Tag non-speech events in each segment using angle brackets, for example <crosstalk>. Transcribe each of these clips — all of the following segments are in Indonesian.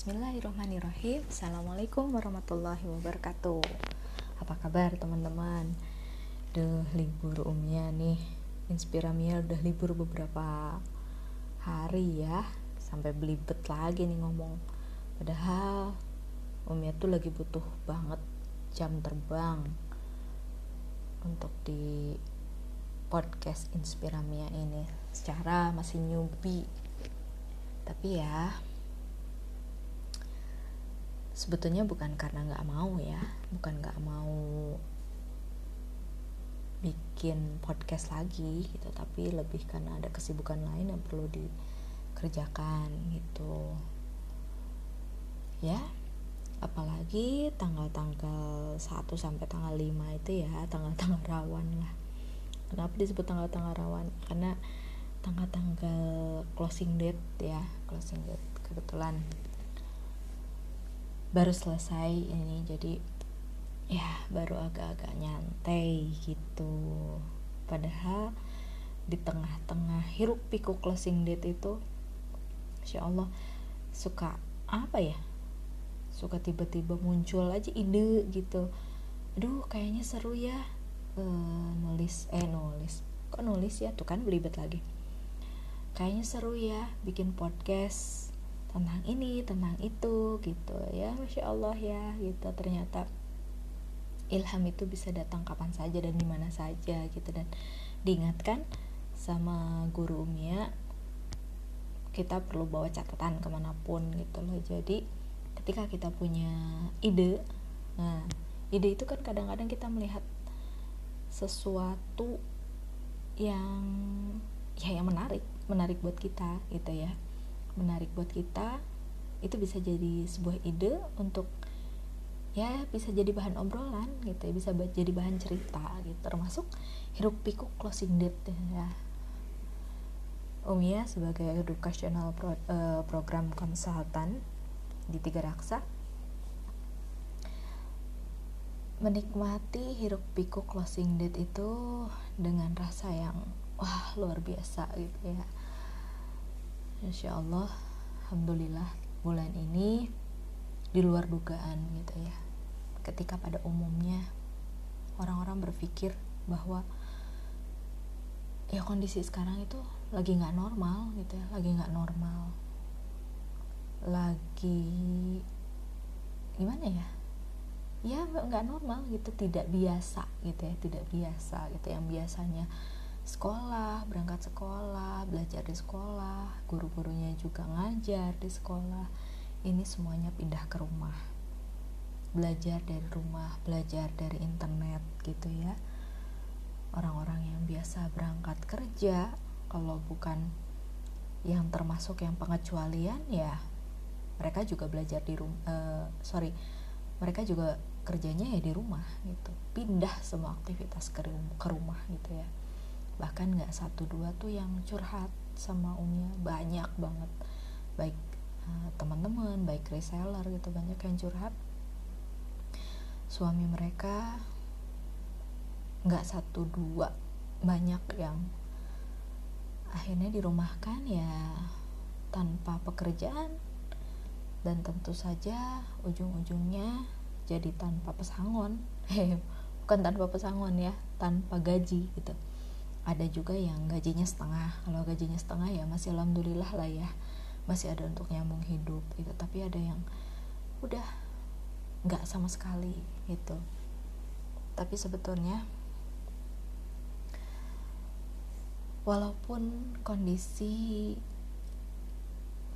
Bismillahirrahmanirrahim. Assalamualaikum warahmatullahi wabarakatuh. Apa kabar teman-teman? Duh libur umnya nih. Inspiramia udah libur beberapa hari ya. Sampai belibet lagi nih ngomong. Padahal umnya tuh lagi butuh banget jam terbang Untuk di podcast Inspiramia ini. Secara masih newbie. Tapi ya sebetulnya bukan karena nggak mau ya bukan nggak mau bikin podcast lagi gitu tapi lebih karena ada kesibukan lain yang perlu dikerjakan gitu. Ya apalagi tanggal-tanggal 1 sampai tanggal 5 itu ya tanggal-tanggal rawan lah. Kenapa disebut tanggal-tanggal rawan? Karena tanggal-tanggal closing date ya closing date kebetulan baru selesai ini jadi ya baru agak-agak nyantai gitu. Padahal di tengah-tengah hiruk pikuk closing date itu Insya Allah suka apa ya? Suka tiba-tiba muncul aja ide gitu. Aduh kayaknya seru ya uh, nulis eh nulis. Kok nulis ya? Tuh kan belibet lagi. Kayaknya seru ya bikin podcast tentang ini tentang itu gitu ya. Masya Allah ya gitu. Ternyata ilham itu bisa datang kapan saja dan di mana saja gitu. Dan diingatkan sama guru Umia kita perlu bawa catatan ke mana pun gitu loh. Jadi ketika kita punya ide nah ide itu kan kadang-kadang kita melihat sesuatu yang ya yang menarik menarik buat kita gitu ya menarik buat kita itu bisa jadi sebuah ide untuk ya bisa jadi bahan obrolan gitu ya bisa jadi bahan cerita gitu. Termasuk hiruk pikuk closing date ya. Umia sebagai educational pro, uh, program konsultan di Tiga Raksa menikmati hiruk pikuk closing date itu dengan rasa yang wah luar biasa gitu ya Insya Allah Alhamdulillah bulan ini di luar dugaan gitu ya. Ketika pada umumnya orang-orang berpikir bahwa ya kondisi sekarang itu lagi nggak normal gitu ya lagi nggak normal. Lagi gimana ya? Ya nggak normal gitu tidak biasa gitu ya tidak biasa gitu. Yang biasanya sekolah, berangkat sekolah, belajar di sekolah, guru-gurunya juga ngajar di sekolah. Ini semuanya pindah ke rumah. Belajar dari rumah, belajar dari internet gitu ya. Orang-orang yang biasa berangkat kerja, kalau bukan yang termasuk yang pengecualian ya mereka juga belajar di rumah uh, sorry mereka juga kerjanya ya di rumah gitu pindah semua aktivitas ke, ke rumah gitu ya bahkan nggak satu dua tuh yang curhat sama Umia. Banyak banget. Baik uh, teman-teman baik reseller gitu banyak yang curhat. Suami mereka nggak satu dua. Banyak yang akhirnya dirumahkan ya tanpa pekerjaan. Dan tentu saja ujung-ujungnya jadi tanpa pesangon. <laughs> Bukan tanpa pesangon ya tanpa gaji gitu ada juga yang gajinya setengah. Kalau gajinya setengah ya masih alhamdulillah lah ya. Masih ada untuk nyambung hidup gitu. Tapi ada yang udah nggak sama sekali gitu. Tapi sebetulnya walaupun kondisi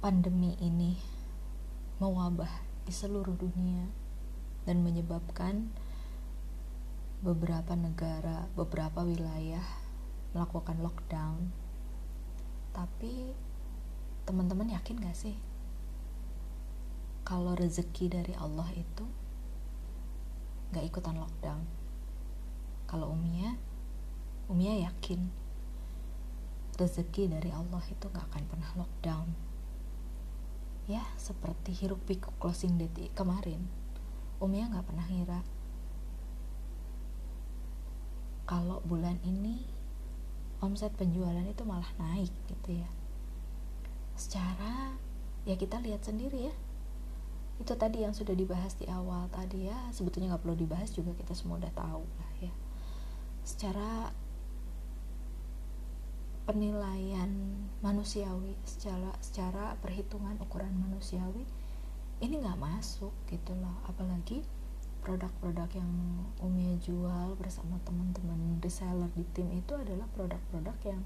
pandemi ini mewabah di seluruh dunia dan menyebabkan beberapa negara, beberapa wilayah melakukan lockdown. Tapi teman-teman yakin gak sih? Kalau rezeki dari Allah itu gak ikutan lockdown. Kalau Umia Umia yakin rezeki dari Allah itu gak akan pernah lockdown. Ya seperti hiruk pikuk closing date kemarin Umia gak pernah ngira kalau bulan ini omset penjualan itu malah naik gitu ya. Secara ya kita lihat sendiri ya. Itu tadi yang sudah dibahas di awal tadi ya sebetulnya nggak perlu dibahas juga kita semua udah tahu lah ya. Secara penilaian manusiawi secara secara perhitungan ukuran manusiawi ini nggak masuk gitu loh. Apalagi produk-produk yang Umia jual bersama teman-teman reseller di tim itu adalah produk-produk yang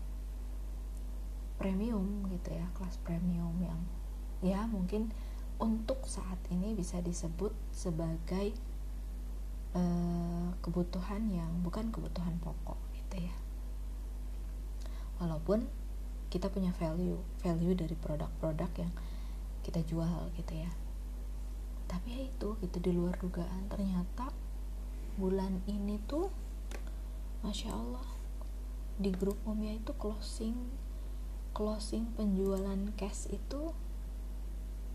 premium gitu ya kelas premium yang ya mungkin untuk saat ini bisa disebut sebagai uh, kebutuhan yang bukan kebutuhan pokok gitu ya. Walaupun kita punya value value dari produk-produk yang kita jual gitu ya tapi ya itu gitu di luar dugaan. Ternyata bulan ini tuh masya Allah di grup Omia itu closing closing penjualan cash itu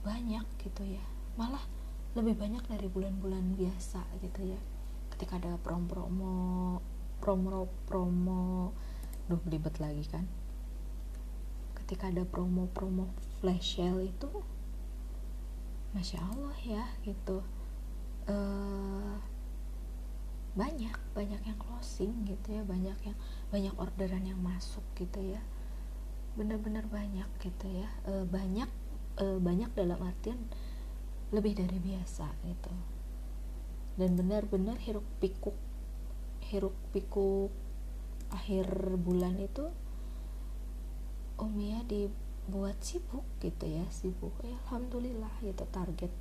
banyak gitu ya. Malah lebih banyak dari bulan-bulan biasa gitu ya. Ketika ada promo-promo promo-promo duh belibet lagi kan. Ketika ada promo-promo flash sale itu masya Allah ya gitu. Uh, banyak banyak yang closing gitu ya banyak yang banyak orderan yang masuk gitu ya. Bener-bener banyak gitu ya. Uh, banyak e, banyak dalam artian lebih dari biasa gitu. Dan benar-benar hiruk pikuk hiruk pikuk akhir bulan itu Umia dibuat sibuk gitu ya sibuk. Ya alhamdulillah gitu target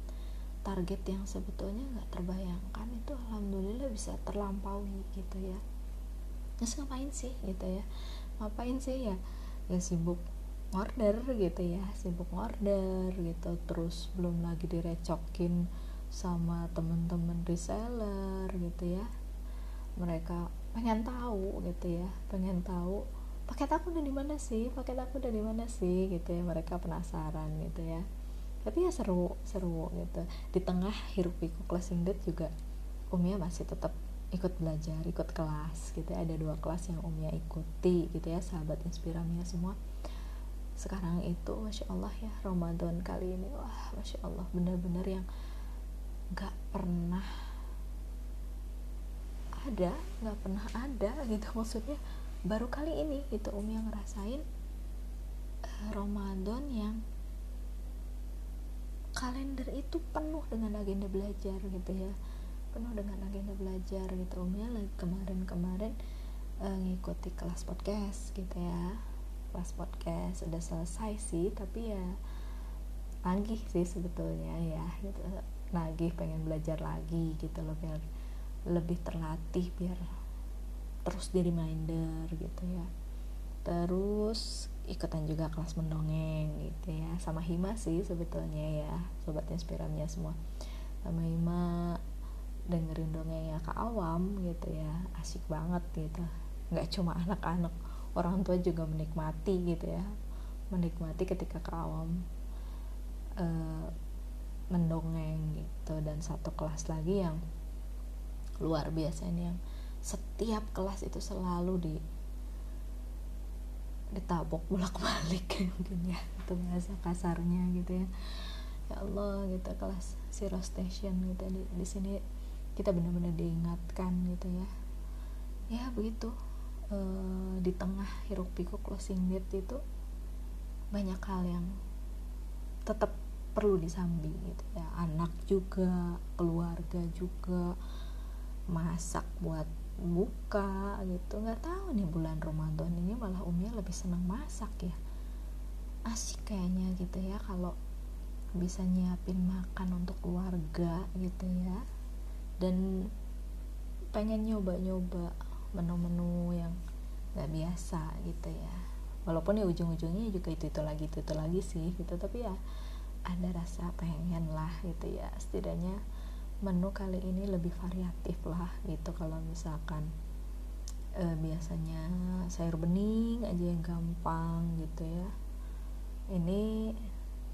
target yang sebetulnya nggak terbayangkan itu alhamdulillah bisa terlampaui gitu ya. Terus ngapain sih gitu ya? Ngapain sih ya? Ya sibuk order gitu ya sibuk order gitu. Terus belum lagi direcokin sama temen-temen reseller gitu ya. Mereka pengen tahu gitu ya pengen tahu paket aku udah di mana sih? Paket aku udah di mana sih? Gitu ya mereka penasaran gitu ya. Tapi ya seru seru gitu. Di tengah hiruk pikuk closing date juga Umia masih tetap ikut belajar ikut kelas gitu ya. Ada dua kelas yang Umia ikuti gitu ya sahabat inspiramia semua. Sekarang itu masya Allah ya Ramadan kali ini wah masya Allah benar-benar yang nggak pernah ada nggak pernah ada gitu maksudnya baru kali ini gitu Umi yang ngerasain uh, Ramadan yang kalender itu penuh dengan agenda belajar gitu ya. Penuh dengan agenda belajar gitu Umi lagi kemarin-kemarin uh, ngikuti kelas podcast gitu ya. Kelas podcast udah selesai sih tapi ya nagih sih sebetulnya ya gitu. Nagih pengen belajar lagi gitu loh biar lebih terlatih biar terus di reminder gitu ya. Terus ikutan juga kelas mendongeng gitu ya. Sama Hima sih sebetulnya ya sobat inspiramnya semua. Sama Hima dengerin dongengnya ke awam gitu ya. Asik banget gitu. Nggak cuma anak-anak orang tua juga menikmati gitu ya. Menikmati ketika ke awam e, mendongeng gitu. Dan satu kelas lagi yang luar biasa ini yang setiap kelas itu selalu di ditabok bolak balik mungkin <laughs> ya itu bahasa kasarnya gitu ya. Ya Allah gitu kelas zero station gitu di, di sini kita benar-benar diingatkan gitu ya. Ya begitu. Uh, di tengah hiruk pikuk closing date itu banyak hal yang tetap perlu disambi gitu ya. Anak juga keluarga juga masak buat buka gitu. Nggak tahu nih bulan Ramadan ini malah Umi lebih senang masak ya. Asik kayaknya gitu ya kalau bisa nyiapin makan untuk keluarga gitu ya. Dan pengen nyoba-nyoba menu-menu yang nggak biasa gitu ya. Walaupun ya ujung-ujungnya juga itu itu lagi itu itu lagi sih gitu. Tapi ya ada rasa pengen lah gitu ya. Setidaknya menu kali ini lebih variatif lah gitu. Kalau misalkan e, biasanya sayur bening aja yang gampang gitu ya. Ini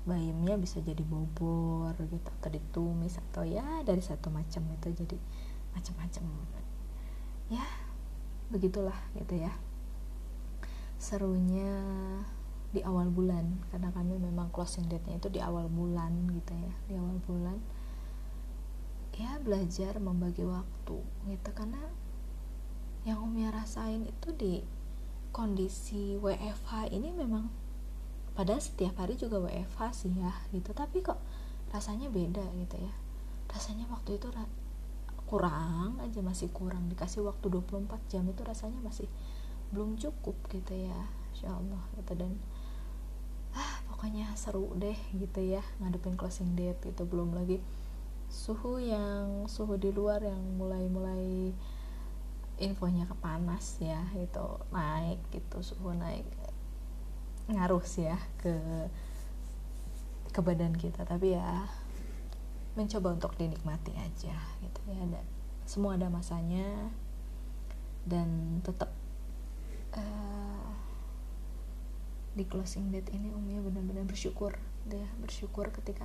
bayamnya bisa jadi bobor gitu atau ditumis atau ya dari satu macam itu jadi macam-macam. Ya begitulah gitu ya. Serunya di awal bulan karena kami memang closing date-nya itu di awal bulan gitu ya di awal bulan ya belajar membagi waktu gitu. Karena yang Umi rasain itu di kondisi WFH ini memang pada setiap hari juga WFH sih ya gitu. Tapi kok rasanya beda gitu ya. Rasanya waktu itu kurang aja masih kurang. Dikasih waktu 24 jam itu rasanya masih belum cukup gitu ya Insya Allah gitu. Dan ah pokoknya seru deh gitu ya ngadepin closing date gitu. Belum lagi suhu yang suhu di luar yang mulai-mulai infonya kepanas ya itu naik gitu suhu naik ngaruh sih ya ke ke badan kita. Tapi ya mencoba untuk dinikmati aja gitu ya ada semua ada masanya dan tetap uh, di closing date ini Umi benar-benar bersyukur gitu ya bersyukur ketika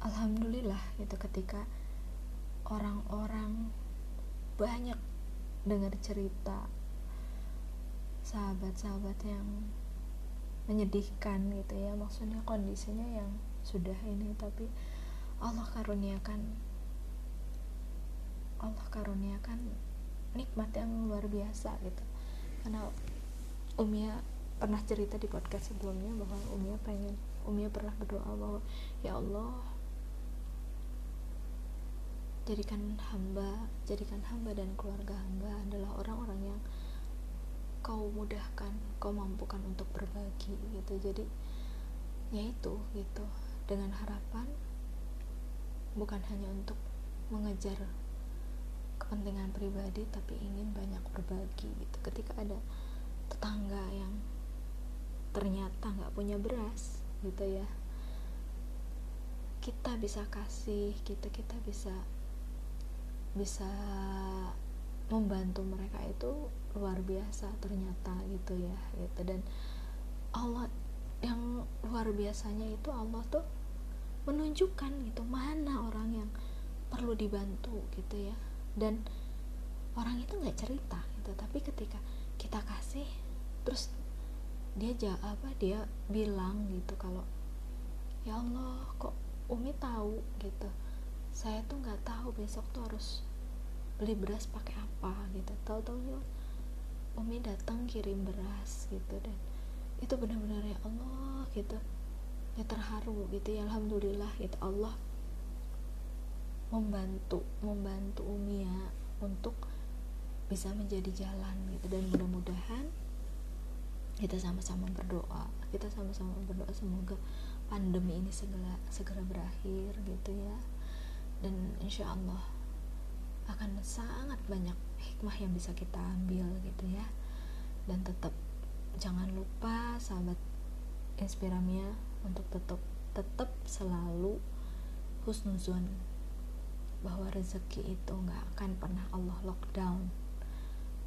alhamdulillah gitu ketika orang-orang banyak dengar cerita sahabat-sahabat yang menyedihkan gitu ya. Maksudnya kondisinya yang sudah ini tapi Allah karuniakan Allah karuniakan nikmat yang luar biasa gitu. Karena Umia pernah cerita di podcast sebelumnya bahwa Umia pengen Umia pernah berdoa bahwa ya Allah jadikan hamba jadikan hamba dan keluarga hamba adalah orang-orang yang kau mudahkan kau mampukan untuk berbagi gitu. Jadi ya itu gitu. Dengan harapan bukan hanya untuk mengejar kepentingan pribadi tapi ingin banyak berbagi gitu. Ketika ada tetangga yang ternyata nggak punya beras gitu ya kita bisa kasih kita kita bisa bisa membantu mereka itu luar biasa ternyata gitu ya gitu. Dan Allah yang luar biasanya itu Allah tuh menunjukkan gitu mana orang yang perlu dibantu gitu ya. Dan orang itu nggak cerita gitu tapi ketika kita kasih terus dia jawab apa dia bilang gitu kalau ya Allah kok Umi tahu? gitu saya tuh nggak tahu besok tuh harus beli beras pakai apa gitu. Tahu tahu ya Umi datang kirim beras gitu dan itu benar-benar ya Allah gitu. Ya terharu gitu ya Alhamdulillah gitu. Allah membantu membantu Umi ya untuk bisa menjadi jalan gitu. Dan mudah-mudahan kita sama-sama berdoa kita sama-sama berdoa semoga pandemi ini segera segera berakhir gitu ya dan insya Allah akan sangat banyak hikmah yang bisa kita ambil gitu ya. Dan tetap jangan lupa sahabat inspiramia untuk tetap tetap selalu husnuzon bahwa rezeki itu nggak akan pernah Allah lockdown.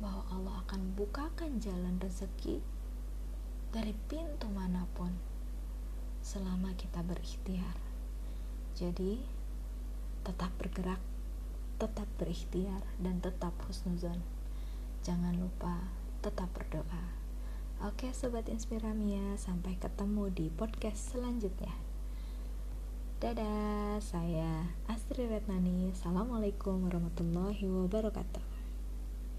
Bahwa Allah akan bukakan jalan rezeki dari pintu mana pun selama kita berikhtiar. Jadi tetap bergerak tetap berikhtiar dan tetap husnuzon. Jangan lupa tetap berdoa. Oke sobat inspiramia sampai ketemu di podcast selanjutnya. Dadah saya Astri Retnani. Assalamualaikum warahmatullahi wabarakatuh